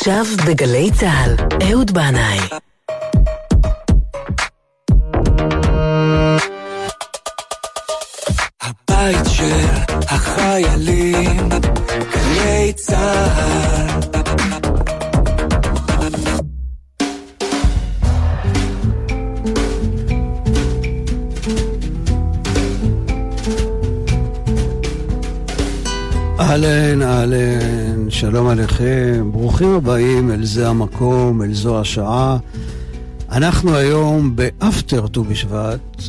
עכשיו בגלי צה"ל, אהוד בנאי. שלום עליכם, ברוכים הבאים אל זה המקום, אל זו השעה. אנחנו היום באפטר ט"ו בשבט,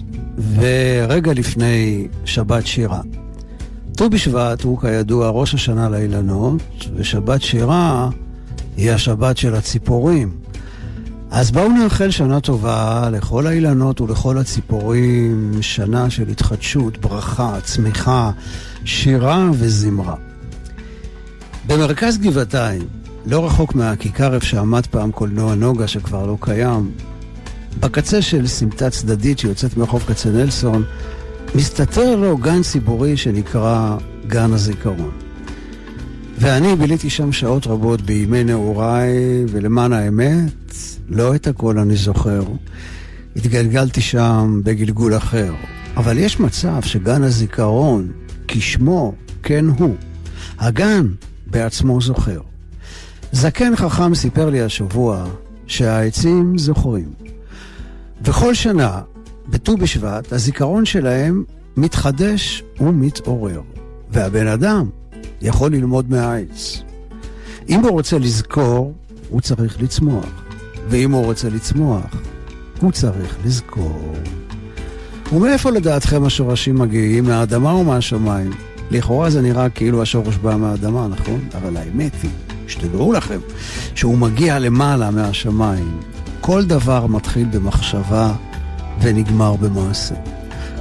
ורגע לפני שבת שירה. ט"ו בשבט הוא כידוע ראש השנה לאילנות, ושבת שירה היא השבת של הציפורים. אז בואו נאחל שנה טובה לכל האילנות ולכל הציפורים, שנה של התחדשות, ברכה, צמיחה, שירה וזמרה. במרכז גבעתיים, לא רחוק מהכיכר איפה שעמד פעם קולנוע נוגה שכבר לא קיים, בקצה של סמטה צדדית שיוצאת מרחוב כצנלסון, מסתתר לו גן ציבורי שנקרא גן הזיכרון. ואני ביליתי שם שעות רבות בימי נעוריי, ולמען האמת, לא את הכל אני זוכר. התגלגלתי שם בגלגול אחר. אבל יש מצב שגן הזיכרון, כשמו כן הוא. הגן בעצמו זוכר. זקן חכם סיפר לי השבוע שהעצים זוכרים. וכל שנה, בט"ו בשבט, הזיכרון שלהם מתחדש ומתעורר. והבן אדם יכול ללמוד מהעץ. אם הוא רוצה לזכור, הוא צריך לצמוח. ואם הוא רוצה לצמוח, הוא צריך לזכור. ומאיפה לדעתכם השורשים מגיעים? מהאדמה או מהשמיים? לכאורה זה נראה כאילו השורש בא מהאדמה, נכון? אבל האמת היא, שתדעו לכם, שהוא מגיע למעלה מהשמיים. כל דבר מתחיל במחשבה ונגמר במעשה.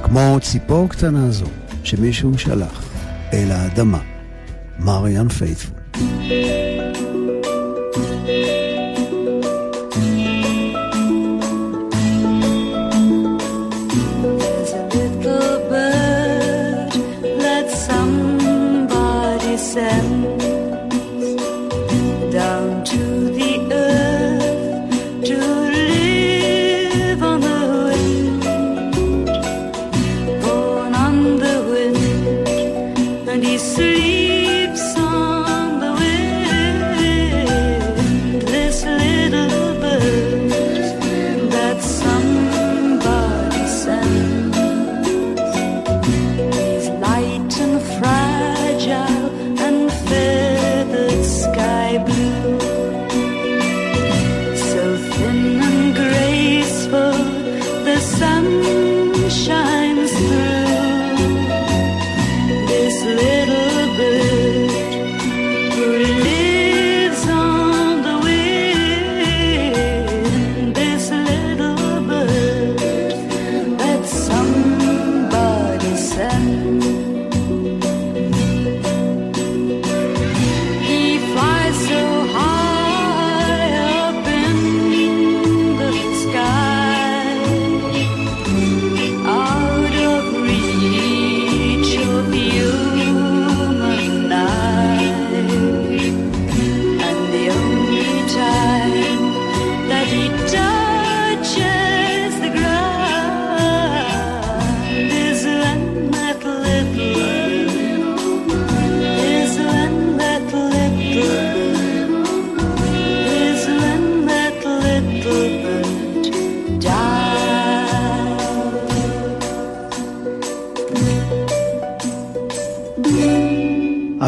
כמו ציפור קטנה זו שמישהו שלח אל האדמה. מריאן פיית'פול.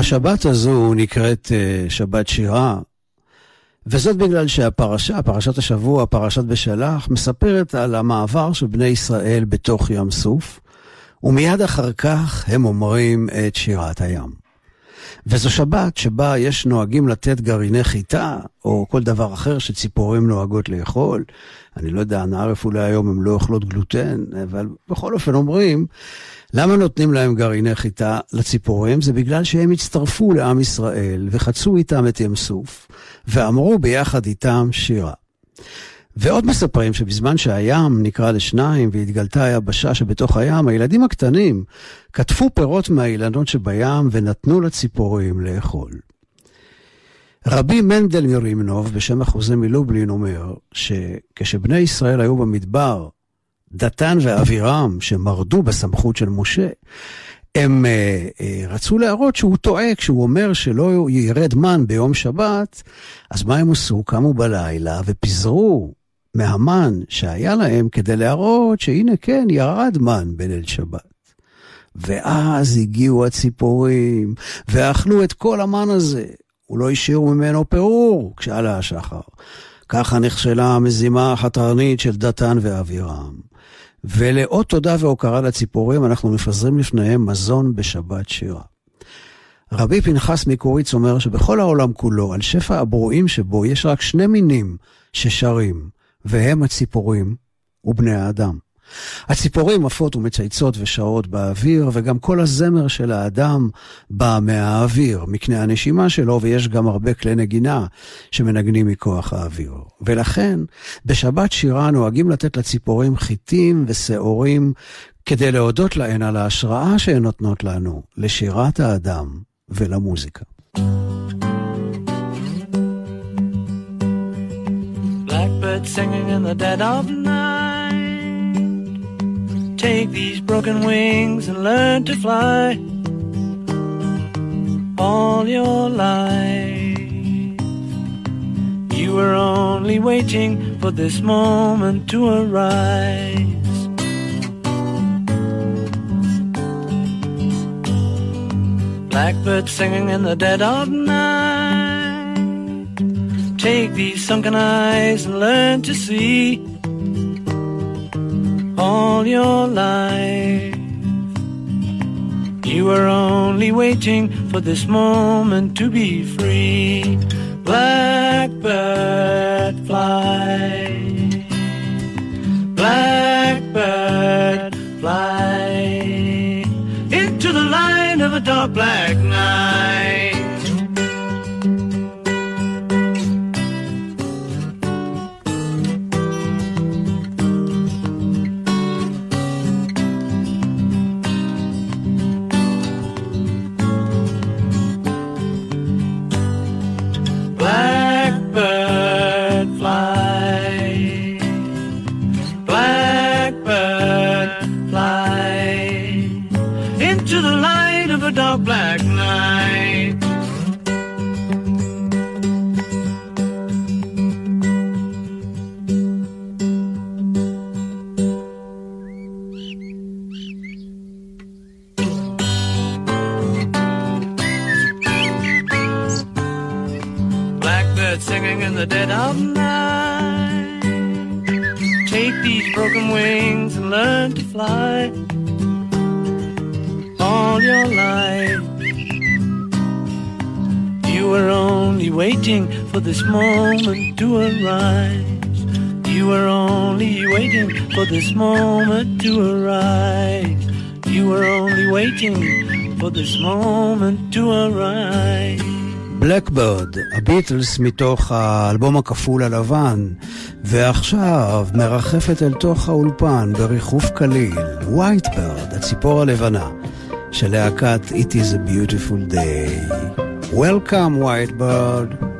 השבת הזו נקראת uh, שבת שירה, וזאת בגלל שהפרשה, פרשת השבוע, פרשת בשלח, מספרת על המעבר של בני ישראל בתוך ים סוף, ומיד אחר כך הם אומרים את שירת הים. וזו שבת שבה יש נוהגים לתת גרעיני חיטה, או כל דבר אחר שציפורים נוהגות לאכול. אני לא יודע, נערף אולי היום הם לא אוכלות גלוטן, אבל בכל אופן אומרים למה נותנים להם גרעיני חיטה לציפורים? זה בגלל שהם הצטרפו לעם ישראל וחצו איתם את ים סוף, ואמרו ביחד איתם שירה. ועוד מספרים שבזמן שהים נקרא לשניים והתגלתה היבשה שבתוך הים, הילדים הקטנים קטפו פירות מהאילנות שבים ונתנו לציפורים לאכול. רבי מנדל מרימנוב, בשם החוזה מלובלין, אומר שכשבני ישראל היו במדבר, דתן ואבירם, שמרדו בסמכות של משה, הם אה, אה, רצו להראות שהוא טועה כשהוא אומר שלא ירד מן ביום שבת, אז מה הם עשו? קמו בלילה ופיזרו מהמן שהיה להם כדי להראות שהנה כן, ירד מן בליל שבת. ואז הגיעו הציפורים, ואכלו את כל המן הזה. הוא לא השאירו ממנו פירור כשעלה השחר. ככה נכשלה המזימה החתרנית של דתן ואבירם. ולאות תודה והוקרה לציפורים, אנחנו מפזרים לפניהם מזון בשבת שירה. רבי פנחס מקוריץ אומר שבכל העולם כולו, על שפע הברואים שבו, יש רק שני מינים ששרים, והם הציפורים ובני האדם. הציפורים עפות ומצייצות ושעות באוויר, וגם כל הזמר של האדם בא מהאוויר, מקנה הנשימה שלו, ויש גם הרבה כלי נגינה שמנגנים מכוח האוויר. ולכן, בשבת שירה נוהגים לתת לציפורים חיטים ושעורים, כדי להודות להן על ההשראה שהן נותנות לנו, לשירת האדם ולמוזיקה. Blackbird singing in the dead of night take these broken wings and learn to fly all your life. You were only waiting for this moment to arise. Blackbird singing in the dead of night. Take these sunken eyes and learn to see all your life. You were only waiting for this moment to be free. Blackbird fly. Blackbird fly into the light of a dark black night. For this moment to arise. You were only waiting for this moment to arise. You were only waiting for this moment to arise. Blackbird, הביטלס מתוך האלבום הכפול הלבן, ועכשיו מרחפת אל תוך האולפן בריחוף קליל, White Bird, הציפור הלבנה, של להקת It is a beautiful day. Welcome, Whitebird.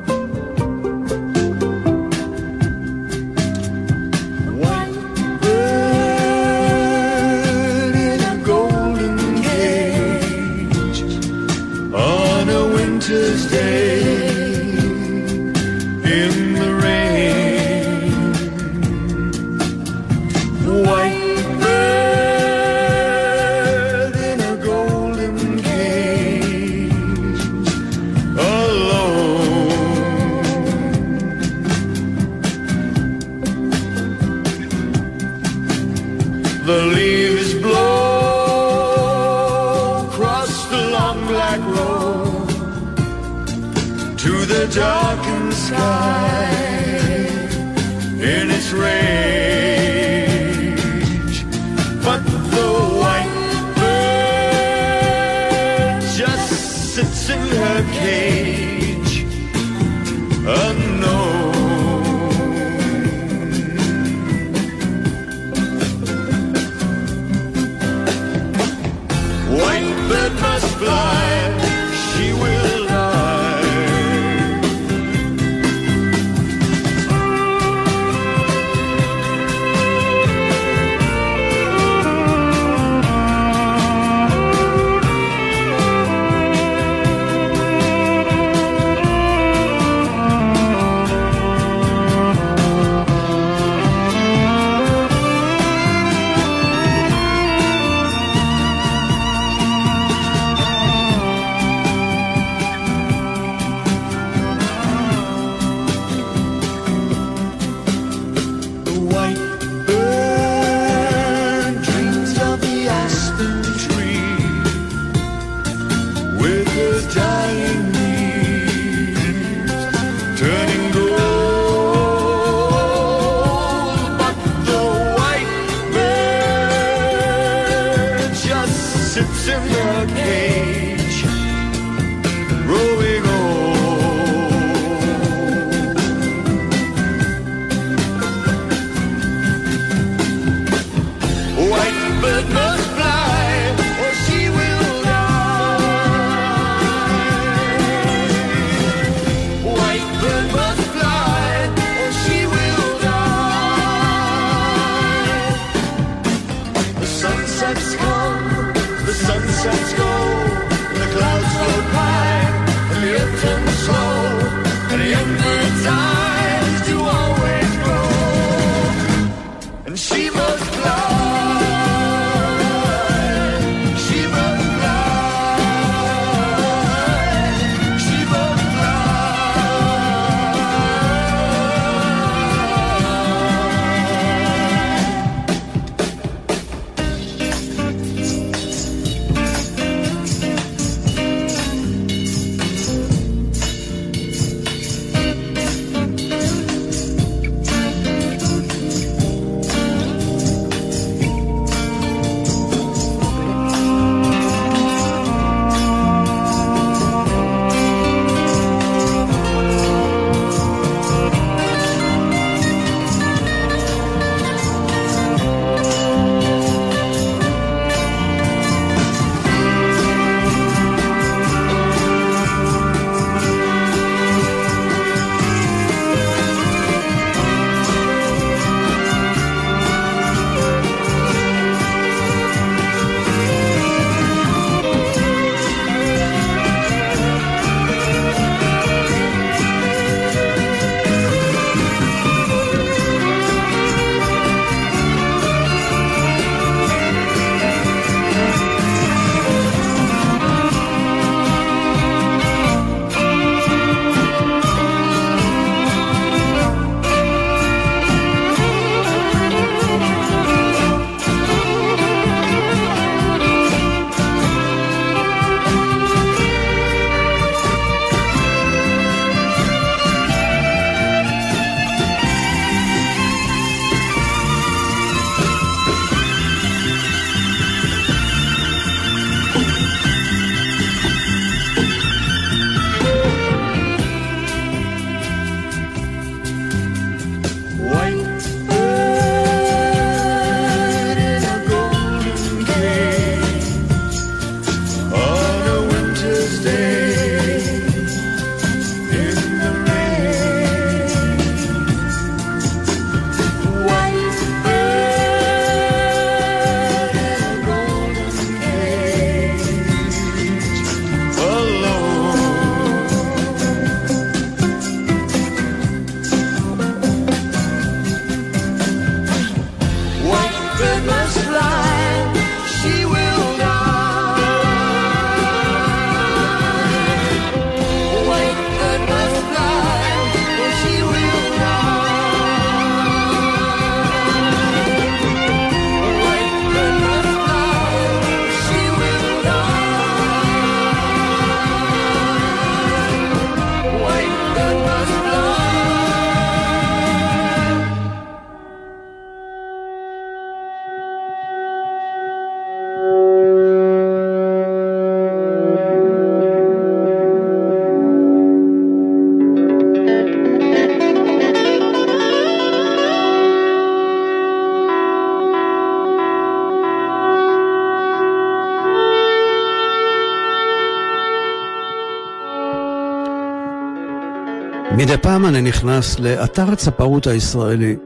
מדי פעם אני נכנס לאתר הצפרות הישראלי,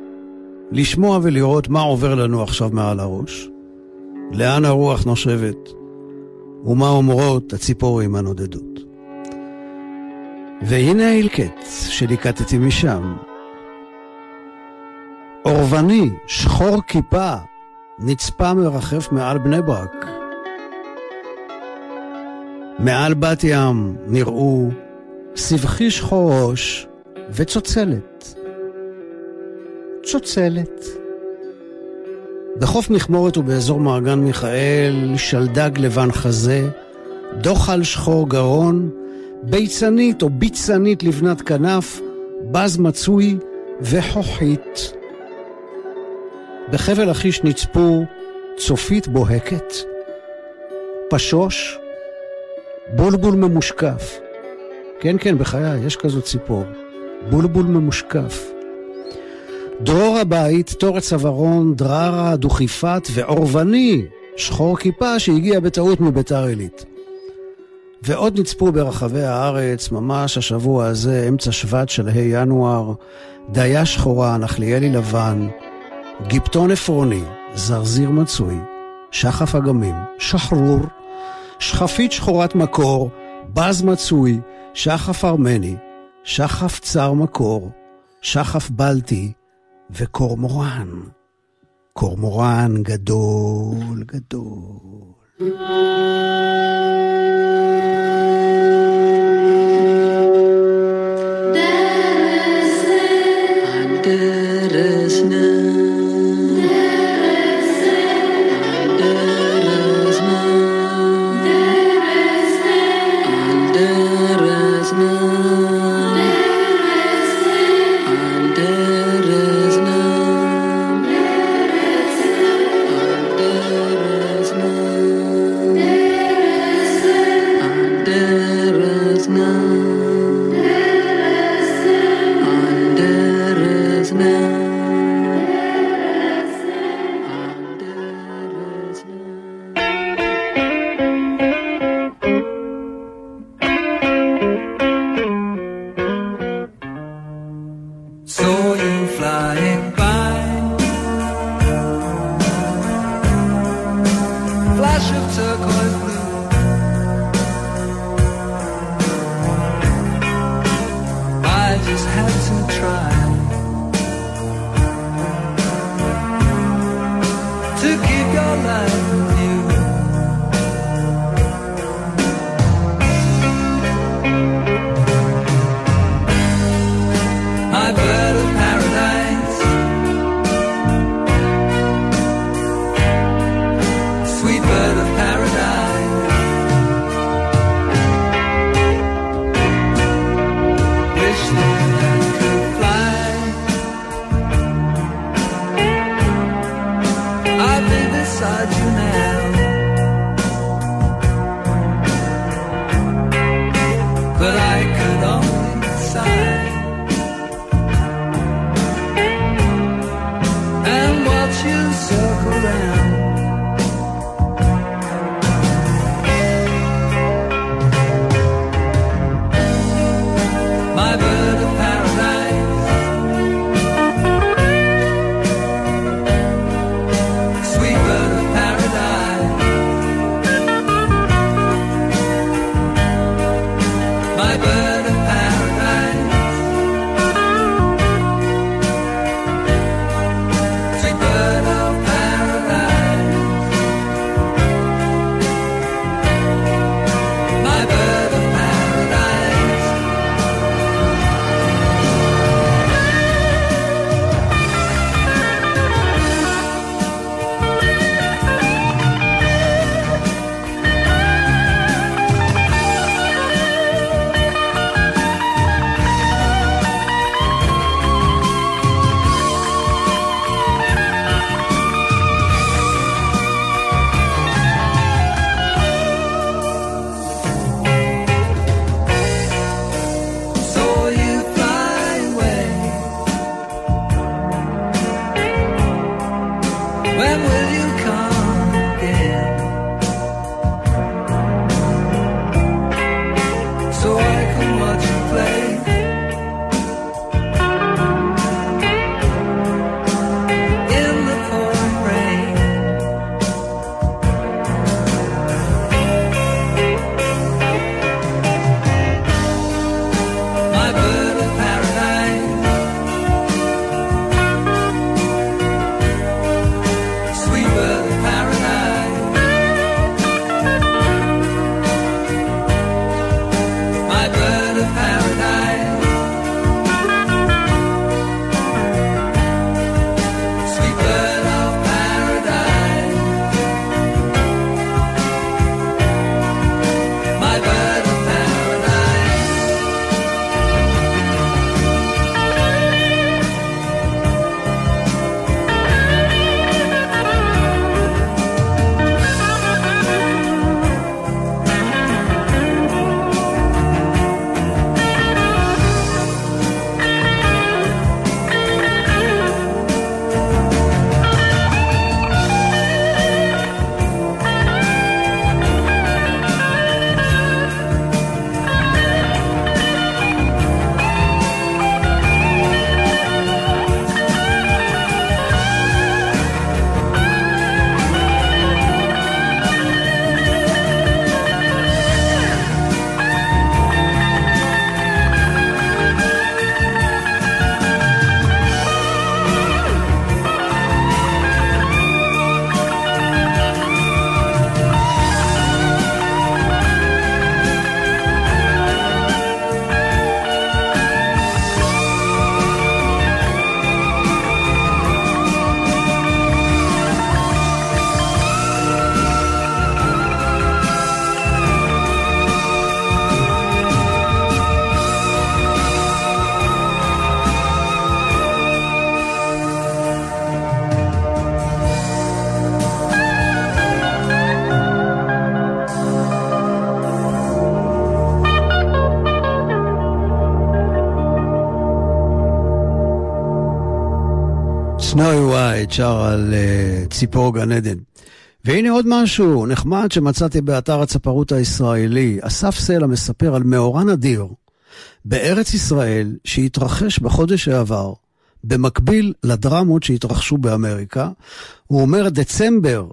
לשמוע ולראות מה עובר לנו עכשיו מעל הראש, לאן הרוח נושבת, ומה אומרות הציפורים הנודדות. והנה ההלקט שליקטתי משם. אורבני, שחור כיפה, נצפה מרחף מעל בני ברק. מעל בת ים נראו סבכי שחור ראש וצוצלת. צוצלת. בחוף מכמורת ובאזור מעגן מיכאל, שלדג לבן חזה, דוחל שחור גרון, ביצנית או ביצנית לבנת כנף, בז מצוי וחוחית. בחבל לכיש נצפו צופית בוהקת, פשוש, בולבול ממושקף. כן, כן, בחיי, יש כזאת ציפור. בולבול ממושקף. דרור הבית, תורץ עברון, דררה, דוכיפת ועורבני, שחור כיפה שהגיע בטעות מביתר עילית. ועוד נצפו ברחבי הארץ, ממש השבוע הזה, אמצע שבט של ה' ינואר, דיה שחורה, נחליאלי לבן, גיפטון עפרוני, זרזיר מצוי, שחף אגמים, שחרור, שחפית שחורת מקור, בז מצוי, שחף ארמני, שחף צר מקור, שחף בלטי וקורמורן. קורמורן גדול גדול. שר על uh, ציפור גן עדן. והנה עוד משהו נחמד שמצאתי באתר הצפרות הישראלי. אסף סלע מספר על מאורע נדיר בארץ ישראל שהתרחש בחודש שעבר, במקביל לדרמות שהתרחשו באמריקה. הוא אומר, דצמבר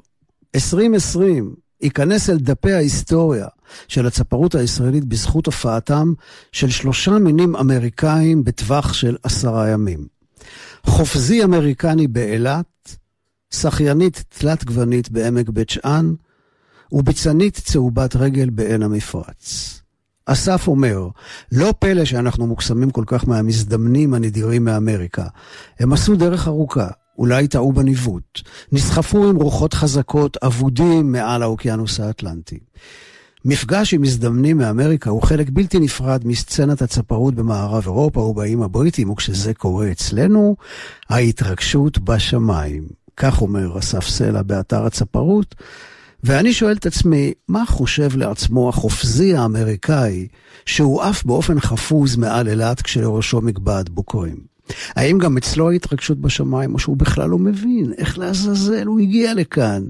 2020 ייכנס אל דפי ההיסטוריה של הצפרות הישראלית בזכות הופעתם של שלושה מינים אמריקאים בטווח של עשרה ימים. חופזי אמריקני באילת, שחיינית תלת גוונית בעמק בית שאן, וביצנית צהובת רגל בעין המפרץ. אסף אומר, לא פלא שאנחנו מוקסמים כל כך מהמזדמנים הנדירים מאמריקה. הם עשו דרך ארוכה, אולי טעו בניווט. נסחפו עם רוחות חזקות, אבודים מעל האוקיינוס האטלנטי. מפגש עם מזדמנים מאמריקה הוא חלק בלתי נפרד מסצנת הצפרות במערב אירופה ובאים הבריטים, וכשזה קורה אצלנו, ההתרגשות בשמיים. כך אומר אסף סלע באתר הצפרות, ואני שואל את עצמי, מה חושב לעצמו החופזי האמריקאי שהוא עף באופן חפוז מעל אילת כשלראשו מגבעת בוקרים? האם גם אצלו ההתרגשות בשמיים, או שהוא בכלל לא מבין איך לעזאזל הוא הגיע לכאן?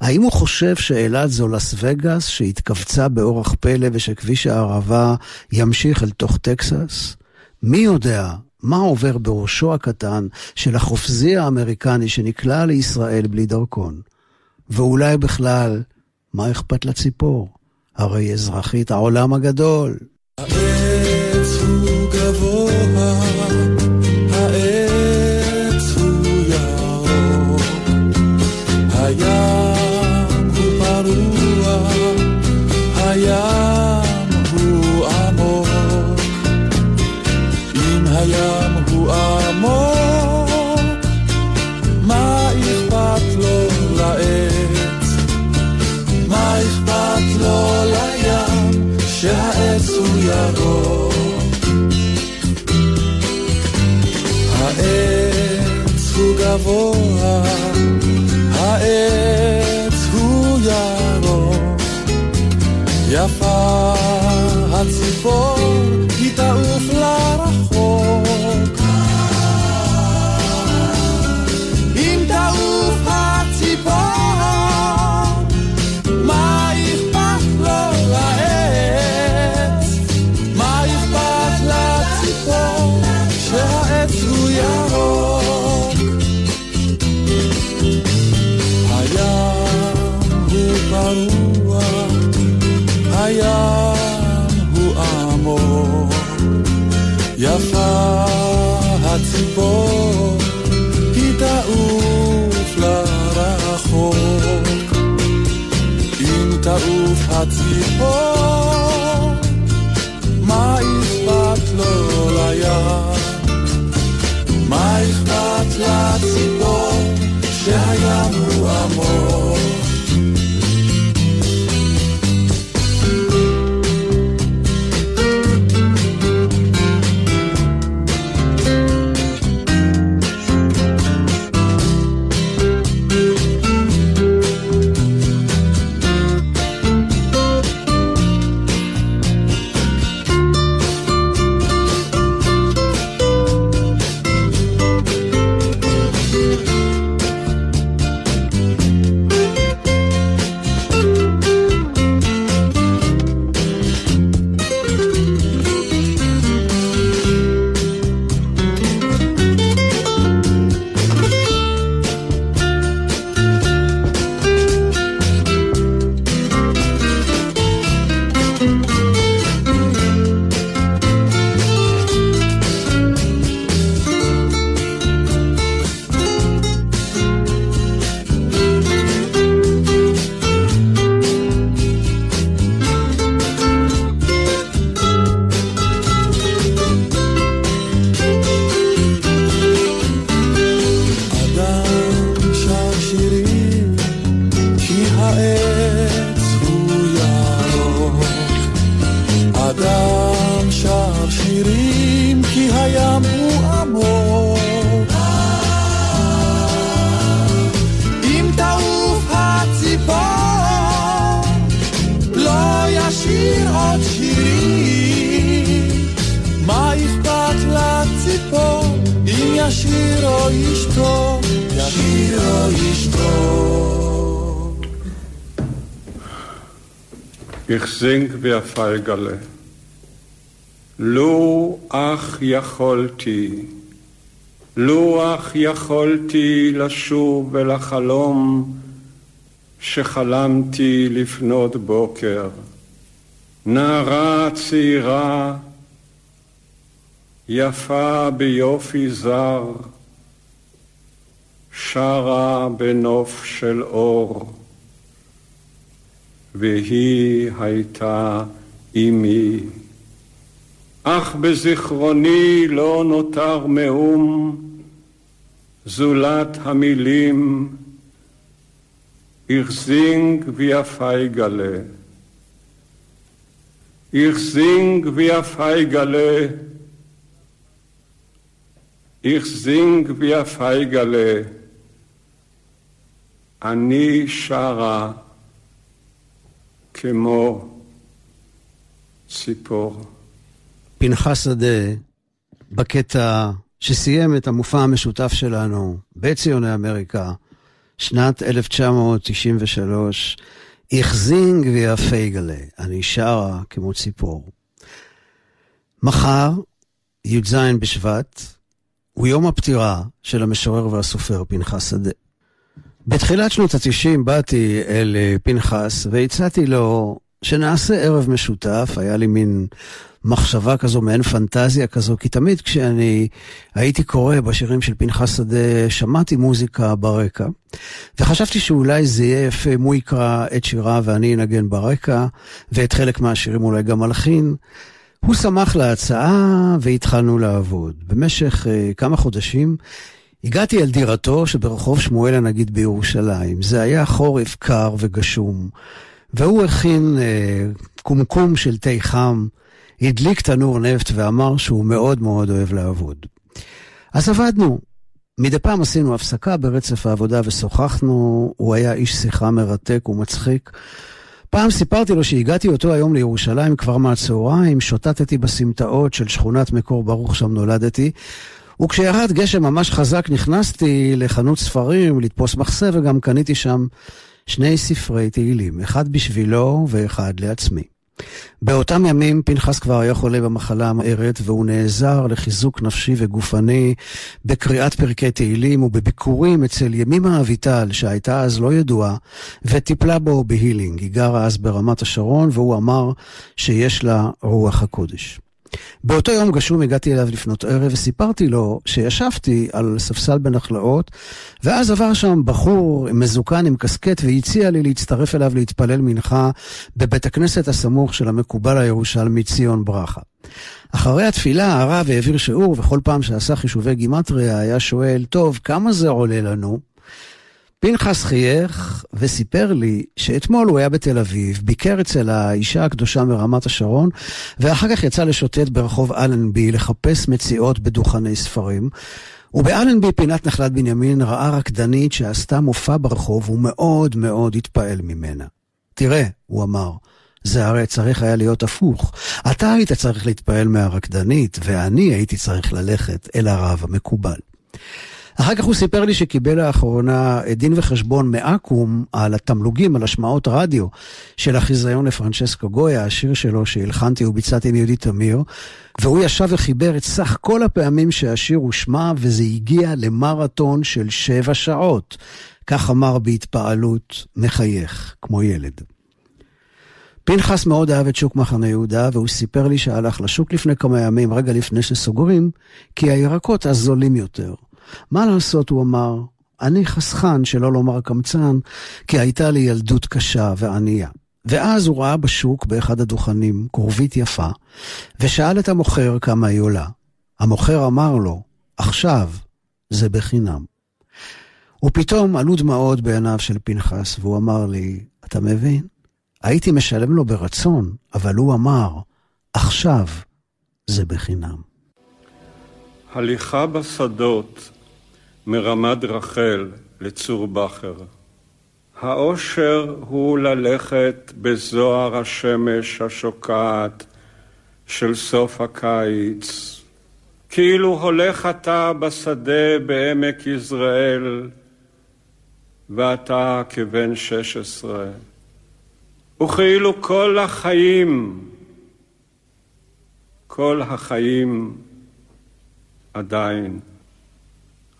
האם הוא חושב שאילת זו לס וגאס שהתכווצה באורח פלא ושכביש הערבה ימשיך אל תוך טקסס? מי יודע מה עובר בראשו הקטן של החופזי האמריקני שנקלע לישראל בלי דרכון? ואולי בכלל, מה אכפת לציפור? הרי אזרחית העולם הגדול. העץ הוא גבוה, יפה wie Feigele. לו אך יכולתי, לו אך יכולתי לשוב ולחלום שחלמתי לפנות בוקר. נערה צעירה, יפה ביופי זר, שרה בנוף של אור, והיא הייתה אמי. אך בזיכרוני לא נותר מאום זולת המילים a Feigele. Ich sing wie a Feigele. Ich sing wie a Feigele. אני שרה כמו ציפור. פנחס שדה, בקטע שסיים את המופע המשותף שלנו בציוני אמריקה, שנת 1993, החזינג ויה פייגלה, אני שרה כמו ציפור. מחר, י"ז בשבט, הוא יום הפטירה של המשורר והסופר פנחס שדה. בתחילת שנות ה-90 באתי אל פנחס והצעתי לו שנעשה ערב משותף, היה לי מין מחשבה כזו, מעין פנטזיה כזו, כי תמיד כשאני הייתי קורא בשירים של פנחס שדה, שמעתי מוזיקה ברקע, וחשבתי שאולי זה יהיה יפה אם הוא יקרא את שירה ואני אנגן ברקע, ואת חלק מהשירים אולי גם מלחין. הוא שמח להצעה והתחלנו לעבוד. במשך uh, כמה חודשים הגעתי אל דירתו שברחוב שמואל הנגיד בירושלים. זה היה חורף קר וגשום, והוא הכין uh, קומקום של תה חם. הדליק תנור נפט ואמר שהוא מאוד מאוד אוהב לעבוד. אז עבדנו. מדי פעם עשינו הפסקה ברצף העבודה ושוחחנו, הוא היה איש שיחה מרתק ומצחיק. פעם סיפרתי לו שהגעתי אותו היום לירושלים כבר מהצהריים, שוטטתי בסמטאות של שכונת מקור ברוך, שם נולדתי, וכשירד גשם ממש חזק נכנסתי לחנות ספרים לתפוס מחסה וגם קניתי שם שני ספרי תהילים, אחד בשבילו ואחד לעצמי. באותם ימים פנחס כבר היה חולה במחלה המארת והוא נעזר לחיזוק נפשי וגופני בקריאת פרקי תהילים ובביקורים אצל ימימה אביטל שהייתה אז לא ידועה וטיפלה בו בהילינג. היא גרה אז ברמת השרון והוא אמר שיש לה רוח הקודש. באותו יום גשום הגעתי אליו לפנות ערב וסיפרתי לו שישבתי על ספסל בנחלאות ואז עבר שם בחור מזוקן עם קסקט והציע לי להצטרף אליו להתפלל מנחה בבית הכנסת הסמוך של המקובל הירושלמי ציון ברכה. אחרי התפילה הרב העביר שיעור וכל פעם שעשה חישובי גימטריה היה שואל, טוב, כמה זה עולה לנו? פנחס חייך וסיפר לי שאתמול הוא היה בתל אביב, ביקר אצל האישה הקדושה מרמת השרון, ואחר כך יצא לשוטט ברחוב אלנבי לחפש מציאות בדוכני ספרים. ובאלנבי, פינת נחלת בנימין, ראה רקדנית שעשתה מופע ברחוב ומאוד מאוד התפעל ממנה. תראה, הוא אמר, זה הרי צריך היה להיות הפוך. אתה היית צריך להתפעל מהרקדנית, ואני הייתי צריך ללכת אל הרב המקובל. אחר כך הוא סיפר לי שקיבל לאחרונה דין וחשבון מאקו"ם על התמלוגים, על השמעות רדיו של החיזיון לפרנצ'סקו גויה, השיר שלו שהלחנתי וביצעתי עם יהודית תמיר, והוא ישב וחיבר את סך כל הפעמים שהשיר הושמע, וזה הגיע למרתון של שבע שעות. כך אמר בהתפעלות, מחייך, כמו ילד. פנחס מאוד אהב את שוק מחנה יהודה, והוא סיפר לי שהלך לשוק לפני כמה ימים, רגע לפני שסוגרים, כי הירקות אז זולים יותר. מה לעשות, הוא אמר, אני חסכן, שלא לומר קמצן, כי הייתה לי ילדות קשה וענייה. ואז הוא ראה בשוק, באחד הדוכנים, כרובית יפה, ושאל את המוכר כמה היא עולה. המוכר אמר לו, עכשיו זה בחינם. ופתאום עלו דמעות בעיניו של פנחס, והוא אמר לי, אתה מבין? הייתי משלם לו ברצון, אבל הוא אמר, עכשיו זה בחינם. הליכה בשדות מרמת רחל לצור בכר. האושר הוא ללכת בזוהר השמש השוקעת של סוף הקיץ, כאילו הולך אתה בשדה בעמק יזרעאל, ואתה כבן שש עשרה, וכאילו כל החיים, כל החיים עדיין,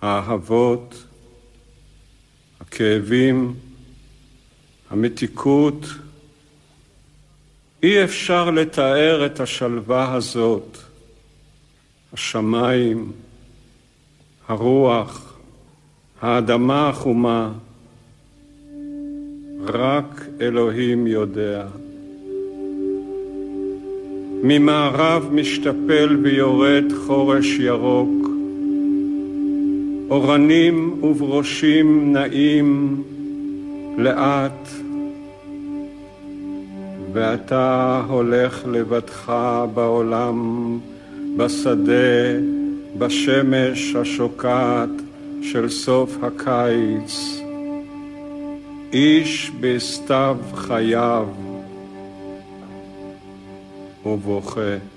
האהבות, הכאבים, המתיקות, אי אפשר לתאר את השלווה הזאת, השמיים, הרוח, האדמה החומה, רק אלוהים יודע. ממערב משתפל ויורד חורש ירוק, אורנים וברושים נעים לאט, ואתה הולך לבדך בעולם, בשדה, בשמש השוקעת של סוף הקיץ. איש בסתיו חייו ובוכה.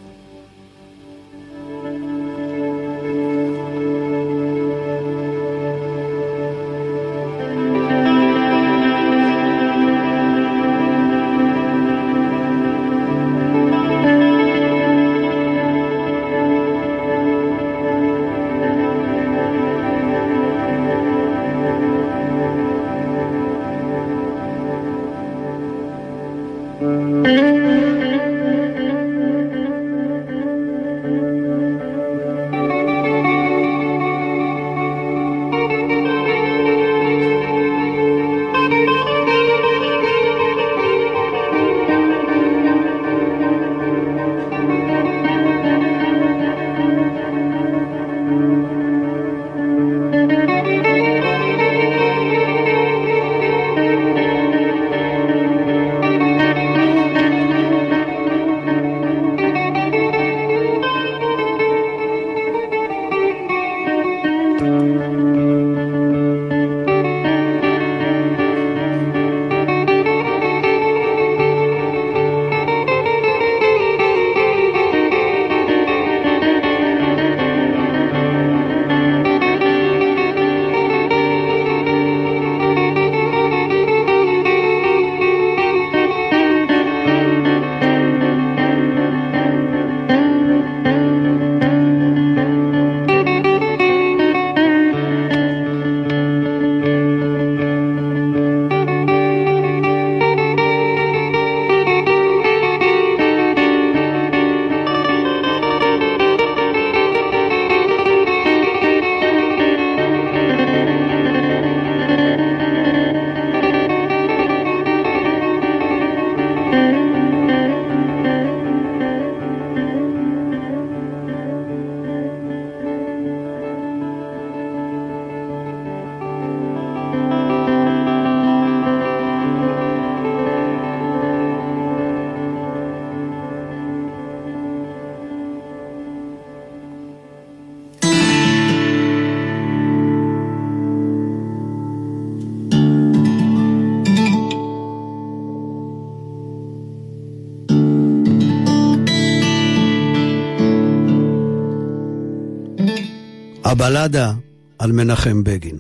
הבלדה על מנחם בגין.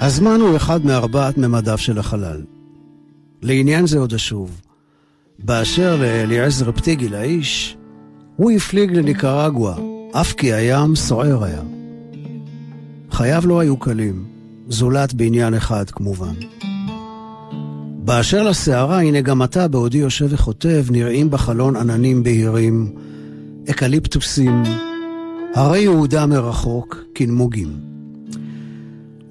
הזמן הוא אחד מארבעת ממדיו של החלל. לעניין זה עוד אשוב. באשר לאליעזר פטיגי לאיש, הוא הפליג לניקרגואה, אף כי הים סוער היה. חייו לא היו קלים, זולת בעניין אחד כמובן. באשר לסערה, הנה גם אתה, בעודי יושב וכותב, נראים בחלון עננים בהירים, אקליפטוסים, הרי יהודה מרחוק כנמוגים.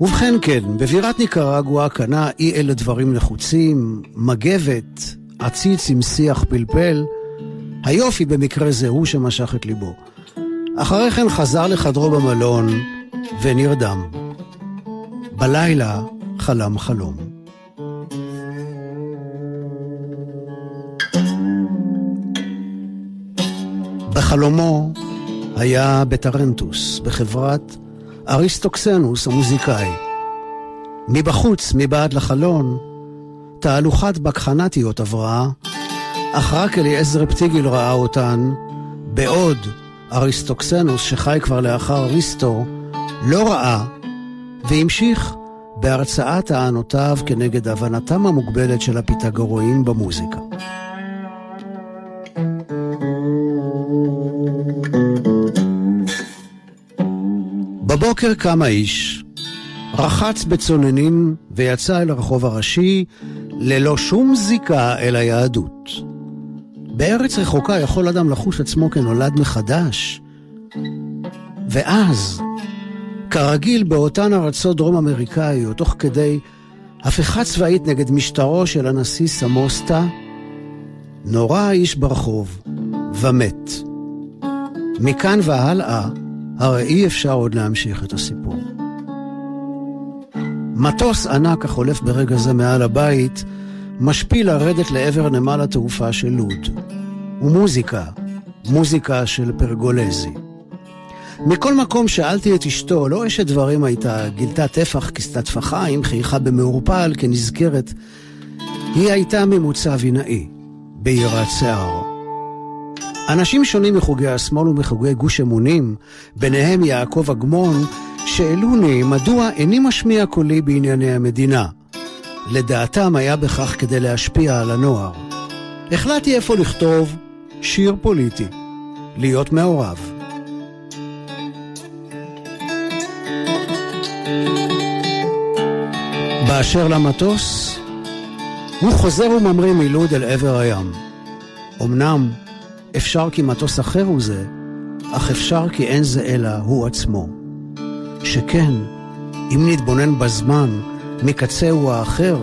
ובכן כן, בבירת ניקרגואה קנה אי אלה דברים נחוצים, מגבת, עציץ עם שיח פלפל, היופי במקרה זה הוא שמשך את ליבו. אחרי כן חזר לחדרו במלון ונרדם. בלילה חלם חלום. בחלומו היה בטרנטוס, בחברת אריסטוקסנוס המוזיקאי. מבחוץ, מבעד לחלון, תהלוכת בקחנתיות עברה, אך רק אליעזר פטיגיל ראה אותן, בעוד אריסטוקסנוס, שחי כבר לאחר אריסטו, לא ראה, והמשיך בהרצאת טענותיו כנגד הבנתם המוגבלת של הפיתגוראים במוזיקה. בבוקר קם האיש, רחץ בצוננים ויצא אל הרחוב הראשי ללא שום זיקה אל היהדות. בארץ רחוקה יכול אדם לחוש עצמו כנולד מחדש. ואז, כרגיל באותן ארצות דרום אמריקאיות, תוך כדי הפיכה צבאית נגד משטרו של הנשיא סמוסטה, נורה האיש ברחוב ומת. מכאן והלאה, הרי אי אפשר עוד להמשיך את הסיפור. מטוס ענק החולף ברגע זה מעל הבית, משפיל לרדת לעבר נמל התעופה של לוד. ומוזיקה, מוזיקה של פרגולזי. מכל מקום שאלתי את אשתו, לא אשת דברים הייתה, גילתה טפח, כיסתה טפחיים, חייכה במעורפל כנזכרת. היא הייתה ממוצא וינאי, ביראת שיער. אנשים שונים מחוגי השמאל ומחוגי גוש אמונים, ביניהם יעקב אגמון, שאלוני מדוע איני משמיע קולי בענייני המדינה. לדעתם היה בכך כדי להשפיע על הנוער. החלטתי איפה לכתוב שיר פוליטי, להיות מעורב. באשר למטוס, הוא חוזר וממריא מלוד אל עבר הים. אמנם אפשר כי מטוס אחר הוא זה, אך אפשר כי אין זה אלא הוא עצמו. שכן, אם נתבונן בזמן מקצהו האחר,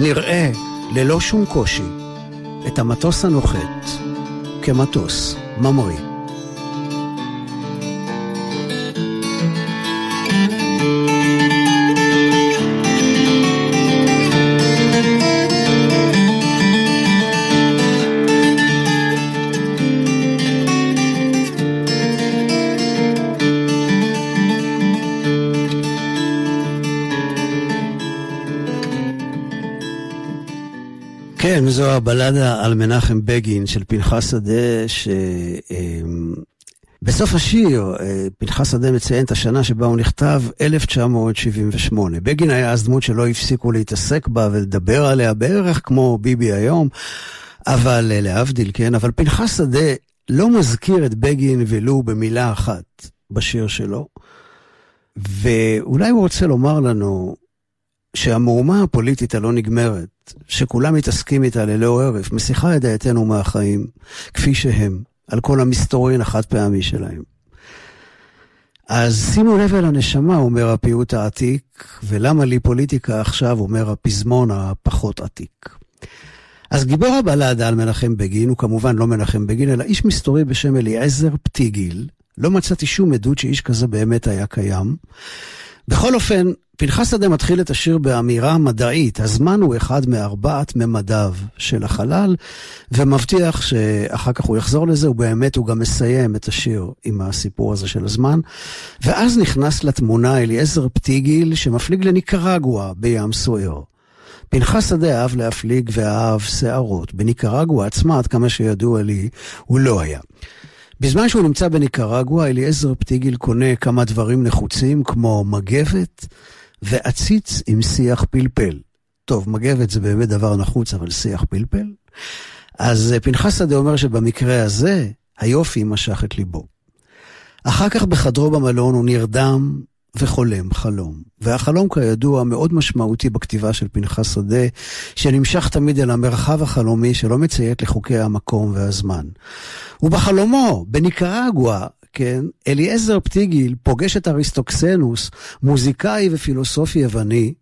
נראה ללא שום קושי את המטוס הנוחת כמטוס ממריא. זו הבלדה על מנחם בגין של פנחס שדה, שבסוף אמ, השיר אה, פנחס שדה מציין את השנה שבה הוא נכתב, 1978. בגין היה אז דמות שלא הפסיקו להתעסק בה ולדבר עליה בערך כמו ביבי היום, אבל אה, להבדיל, כן, אבל פנחס שדה לא מזכיר את בגין ולו במילה אחת בשיר שלו. ואולי הוא רוצה לומר לנו שהמהומה הפוליטית הלא נגמרת, שכולם מתעסקים איתה ללא הרף, מסיחה את דעתנו מהחיים, כפי שהם, על כל המסתורין החד פעמי שלהם. אז שימו לב אל הנשמה, אומר הפיוט העתיק, ולמה לי פוליטיקה עכשיו, אומר הפזמון הפחות עתיק. אז גיבור הבלדה על מנחם בגין הוא כמובן לא מנחם בגין, אלא איש מסתורי בשם אליעזר פטיגיל. לא מצאתי שום עדות שאיש כזה באמת היה קיים. בכל אופן, פנחס שדה מתחיל את השיר באמירה מדעית, הזמן הוא אחד מארבעת ממדיו של החלל, ומבטיח שאחר כך הוא יחזור לזה, ובאמת הוא גם מסיים את השיר עם הסיפור הזה של הזמן. ואז נכנס לתמונה אליעזר פטיגיל, שמפליג לניקרגואה בים סוער. פנחס שדה אהב להפליג ואהב שערות. בניקרגואה עצמה, עד כמה שידוע לי, הוא לא היה. בזמן שהוא נמצא בניקרגואה, אליעזר פטיגיל קונה כמה דברים נחוצים, כמו מגבת ועציץ עם שיח פלפל. טוב, מגבת זה באמת דבר נחוץ, אבל שיח פלפל? אז אה, פנחס שדה אומר שבמקרה הזה, היופי משך את ליבו. אחר כך בחדרו במלון הוא נרדם וחולם חלום. והחלום כידוע מאוד משמעותי בכתיבה של פנחס שדה, שנמשך תמיד אל המרחב החלומי שלא מציית לחוקי המקום והזמן. ובחלומו, בניקרגואה, כן, אליעזר פטיגיל פוגש את אריסטוקסנוס, מוזיקאי ופילוסוף יווני,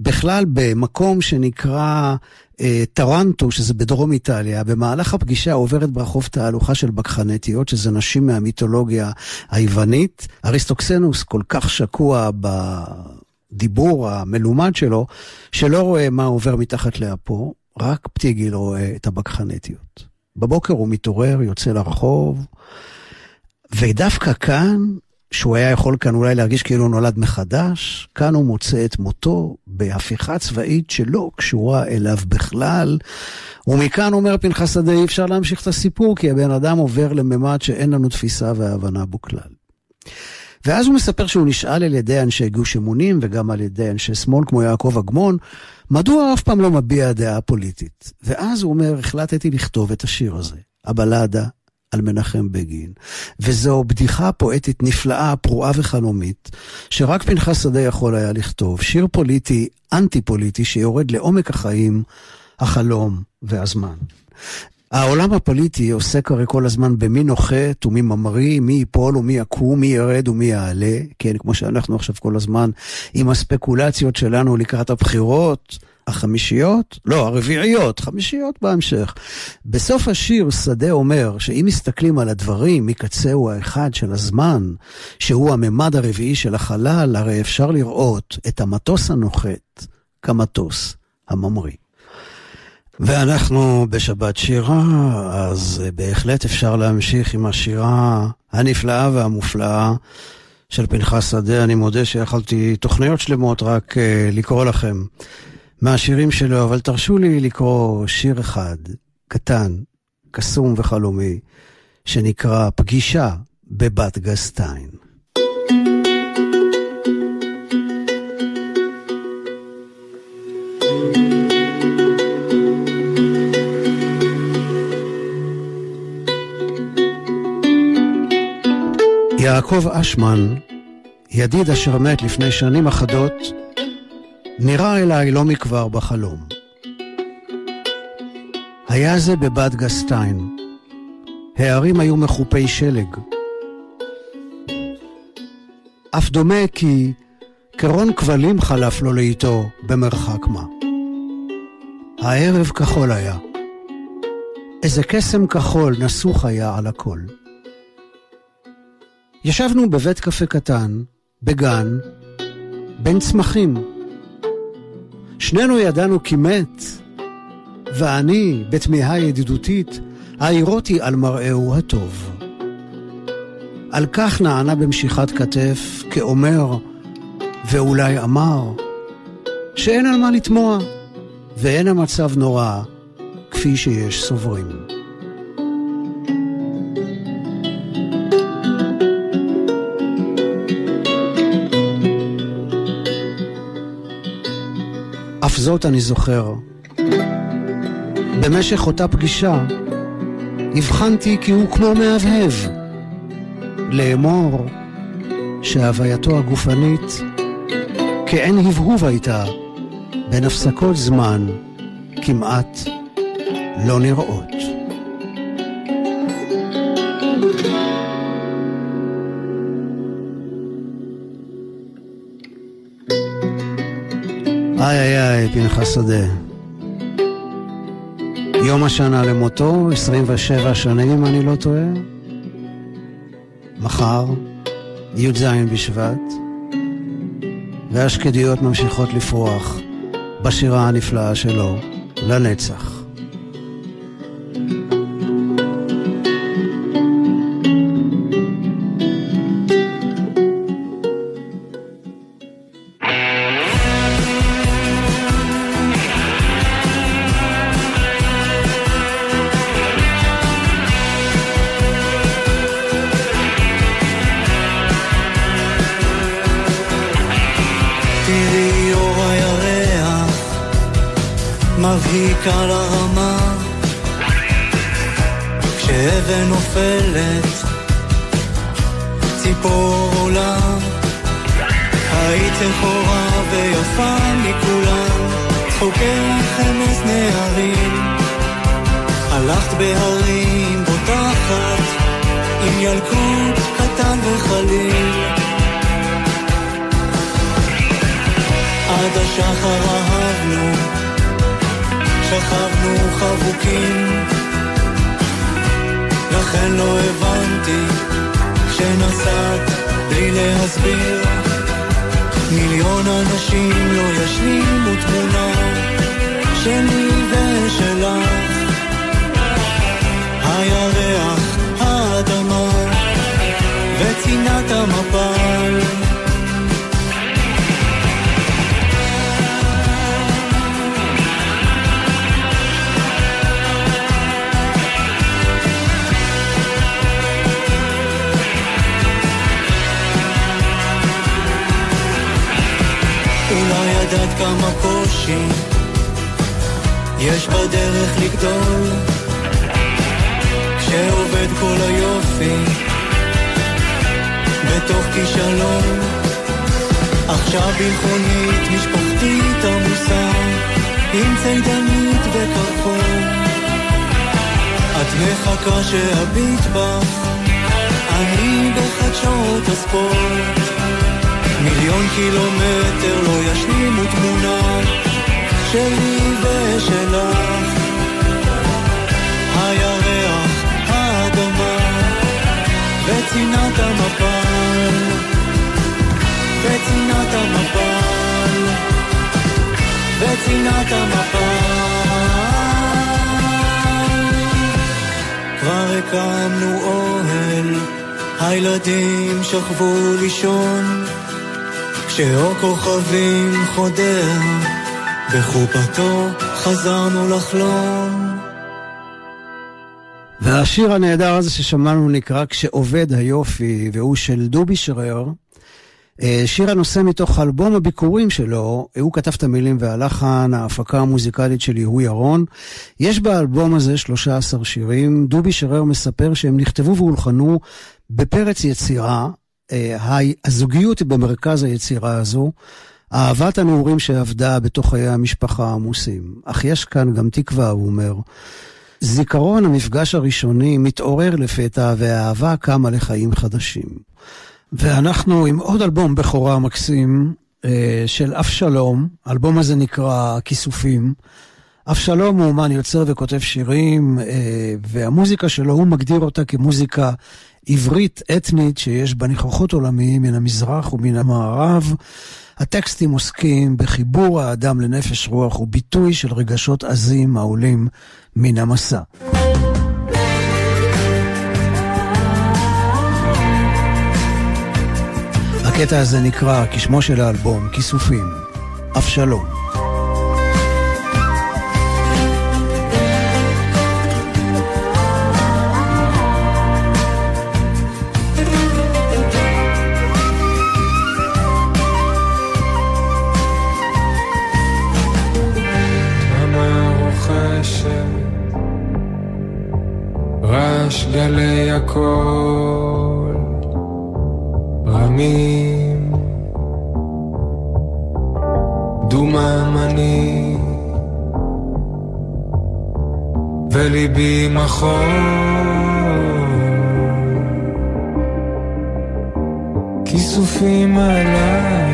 בכלל במקום שנקרא אה, טרנטו, שזה בדרום איטליה. במהלך הפגישה עוברת ברחוב תהלוכה של בקחנטיות, שזה נשים מהמיתולוגיה היוונית. אריסטוקסנוס כל כך שקוע בדיבור המלומד שלו, שלא רואה מה עובר מתחת לאפו, רק פטיגיל רואה את הבקחנטיות. בבוקר הוא מתעורר, יוצא לרחוב, ודווקא כאן, שהוא היה יכול כאן אולי להרגיש כאילו הוא נולד מחדש, כאן הוא מוצא את מותו בהפיכה צבאית שלא קשורה אליו בכלל. ומכאן אומר פנחס שדה, אי אפשר להמשיך את הסיפור, כי הבן אדם עובר לממד שאין לנו תפיסה והבנה בו כלל. ואז הוא מספר שהוא נשאל על ידי אנשי גוש אמונים וגם על ידי אנשי שמאל כמו יעקב אגמון, מדוע אף פעם לא מביע דעה פוליטית. ואז הוא אומר, החלטתי לכתוב את השיר הזה, הבלדה על מנחם בגין. וזו בדיחה פואטית נפלאה, פרועה וחלומית, שרק פנחס שדה יכול היה לכתוב. שיר פוליטי, אנטי פוליטי, שיורד לעומק החיים, החלום והזמן. העולם הפוליטי עוסק הרי כל הזמן במי נוחת ומי ממריא, מי ייפול ומי יקום, מי ירד ומי יעלה, כן, כמו שאנחנו עכשיו כל הזמן עם הספקולציות שלנו לקראת הבחירות. החמישיות? לא, הרביעיות, חמישיות בהמשך. בסוף השיר שדה אומר שאם מסתכלים על הדברים מקצהו האחד של הזמן, שהוא הממד הרביעי של החלל, הרי אפשר לראות את המטוס הנוחת כמטוס הממריא. ואנחנו בשבת שירה, אז בהחלט אפשר להמשיך עם השירה הנפלאה והמופלאה של פנחס שדה. אני מודה שיכולתי תוכניות שלמות רק uh, לקרוא לכם מהשירים שלו, אבל תרשו לי לקרוא שיר אחד, קטן, קסום וחלומי, שנקרא פגישה בבת גסטיין. יעקב אשמן, ידיד אשר מת לפני שנים אחדות, נראה אליי לא מכבר בחלום. היה זה בבת גסטיין. הערים היו מחופי שלג. אף דומה כי קרון כבלים חלף לו לאיתו במרחק מה. הערב כחול היה. איזה קסם כחול נסוך היה על הכל. ישבנו בבית קפה קטן, בגן, בין צמחים. שנינו ידענו כי מת, ואני, בתמיהה ידידותית, העירותי על מראהו הטוב. על כך נענה במשיכת כתף, כאומר, ואולי אמר, שאין על מה לתמוע, ואין המצב נורא, כפי שיש סוברים. זאת אני זוכר. במשך אותה פגישה הבחנתי כי הוא כמו מהבהב. לאמור שהווייתו הגופנית כעין הבהוב הייתה בין הפסקות זמן כמעט לא נראות. איי איי איי, פנחס שדה. יום השנה למותו, 27 שנים אם אני לא טועה. מחר, י"ז בשבט, והשקדיות ממשיכות לפרוח בשירה הנפלאה שלו, לנצח. אנשים לא ישלימו תמונה שלי ושלך. הירח, כמה קושי. יש בדרך לגדול. כשעובד כל היופי בתוך כישלון. עכשיו ביטחונית, משפחתית עמוסה עם צידנית וקרחון. את מחכה שאביט בך אני בחדשות הספורט מיליון קילומטר לא ישלימו תמונה שלי ושלך. הירח, האדמה וצינת המפל, וצינת המפל, וצינת המפל. כבר הקמנו אוהל, הילדים שכבו לישון, כשאור כוכבים חודר, בחופתו חזרנו לחלום. והשיר הנהדר הזה ששמענו נקרא "כשעובד היופי", והוא של דובי שרר. אה, שיר הנושא מתוך אלבום הביקורים שלו, הוא כתב את המילים והלחן, ההפקה המוזיקלית של יהוא ירון. יש באלבום הזה 13 שירים. דובי שרר מספר שהם נכתבו והולחנו בפרץ יצירה. אה, הזוגיות היא במרכז היצירה הזו. אהבת הנעורים שעבדה בתוך חיי המשפחה העמוסים. אך יש כאן גם תקווה, הוא אומר. זיכרון המפגש הראשוני מתעורר לפתע והאהבה קמה לחיים חדשים. ואנחנו עם עוד אלבום בכורה מקסים אה, של אבשלום, האלבום הזה נקרא כיסופים. אבשלום הוא אומן יוצר וכותב שירים, אה, והמוזיקה שלו, הוא מגדיר אותה כמוזיקה עברית אתנית שיש בה ניחוחות עולמיים מן המזרח ומן המערב. הטקסטים עוסקים בחיבור האדם לנפש רוח וביטוי של רגשות עזים העולים מן המסע. הקטע הזה נקרא, כשמו של האלבום, כיסופים, אבשלום. גלי הקול רמים דוממני וליבי מחול. כיסופים עליי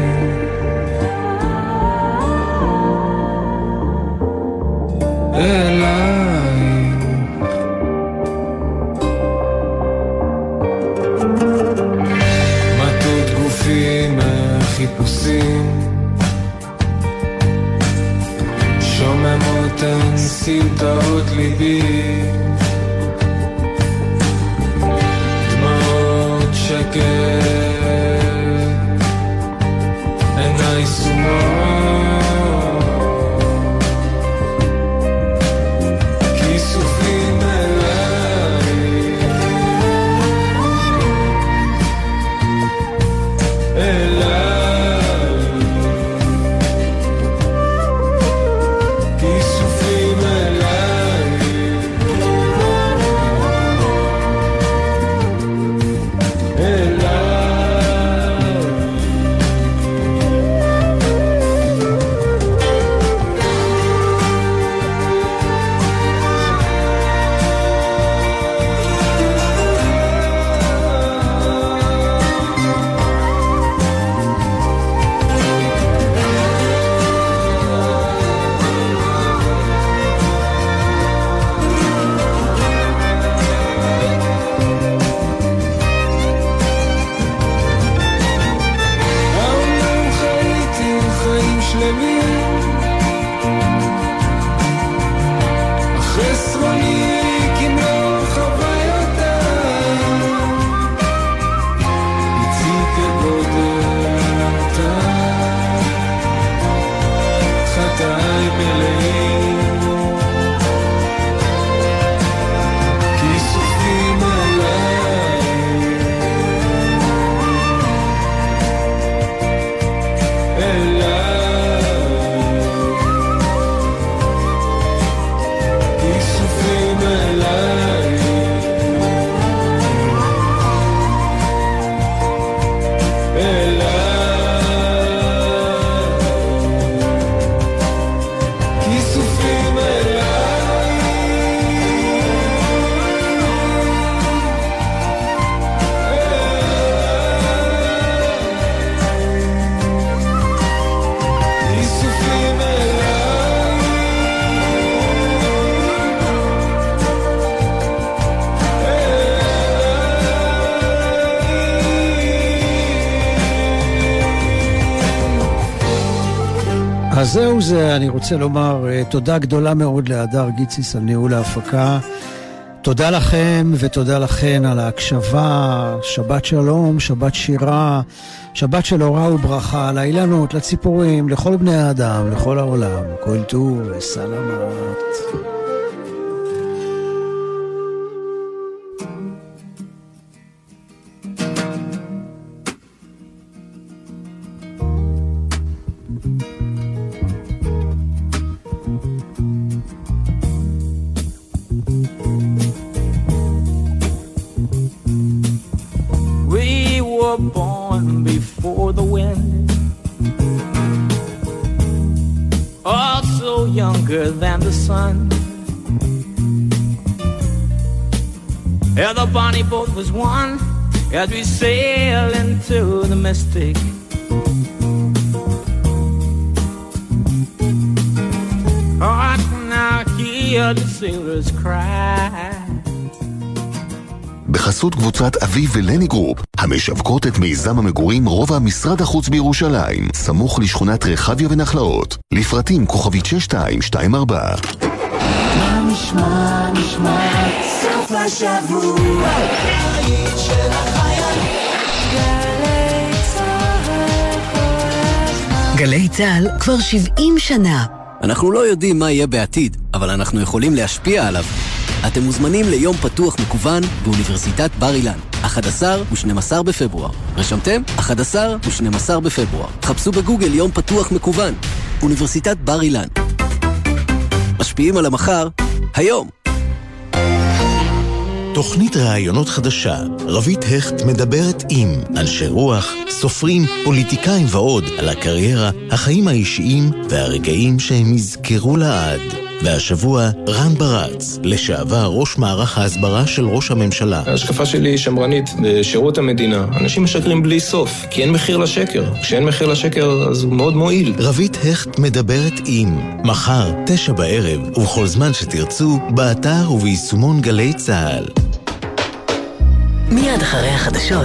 baby. זהו זה, אני רוצה לומר אה, תודה גדולה מאוד להדר גיציס על ניהול ההפקה. תודה לכם ותודה לכן על ההקשבה. שבת שלום, שבת שירה, שבת של אורה וברכה, לאילנות, לציפורים, לכל בני האדם, לכל העולם. כל טוב וסלמת. as we sail into the mystic. Oh, I can now hear the sailors cry. בחסות קבוצת אביב ולני גרופ, המשווקות את מיזם המגורים רובע משרד החוץ בירושלים, סמוך לשכונת רחביה ונחלאות, לפרטים כוכבית 6224. מה נשמע, נשמע, סוף השבוע, של גלי צה"ל כבר 70 שנה. אנחנו לא יודעים מה יהיה בעתיד, אבל אנחנו יכולים להשפיע עליו. אתם מוזמנים ליום פתוח מקוון באוניברסיטת בר אילן, 11 ו-12 בפברואר. רשמתם? 11 ו-12 בפברואר. חפשו בגוגל יום פתוח מקוון. אוניברסיטת בר אילן. משפיעים על המחר, היום. תוכנית ראיונות חדשה, רבית הכט מדברת עם אנשי רוח, סופרים, פוליטיקאים ועוד על הקריירה, החיים האישיים והרגעים שהם יזכרו לעד. והשבוע רן ברץ, לשעבר ראש מערך ההסברה של ראש הממשלה. ההשקפה שלי היא שמרנית בשירות המדינה. אנשים משקרים בלי סוף, כי אין מחיר לשקר. כשאין מחיר לשקר אז הוא מאוד מועיל. רבית הכט מדברת עם מחר, תשע בערב, ובכל זמן שתרצו, באתר וביישומון גלי צה"ל. מיד אחרי החדשות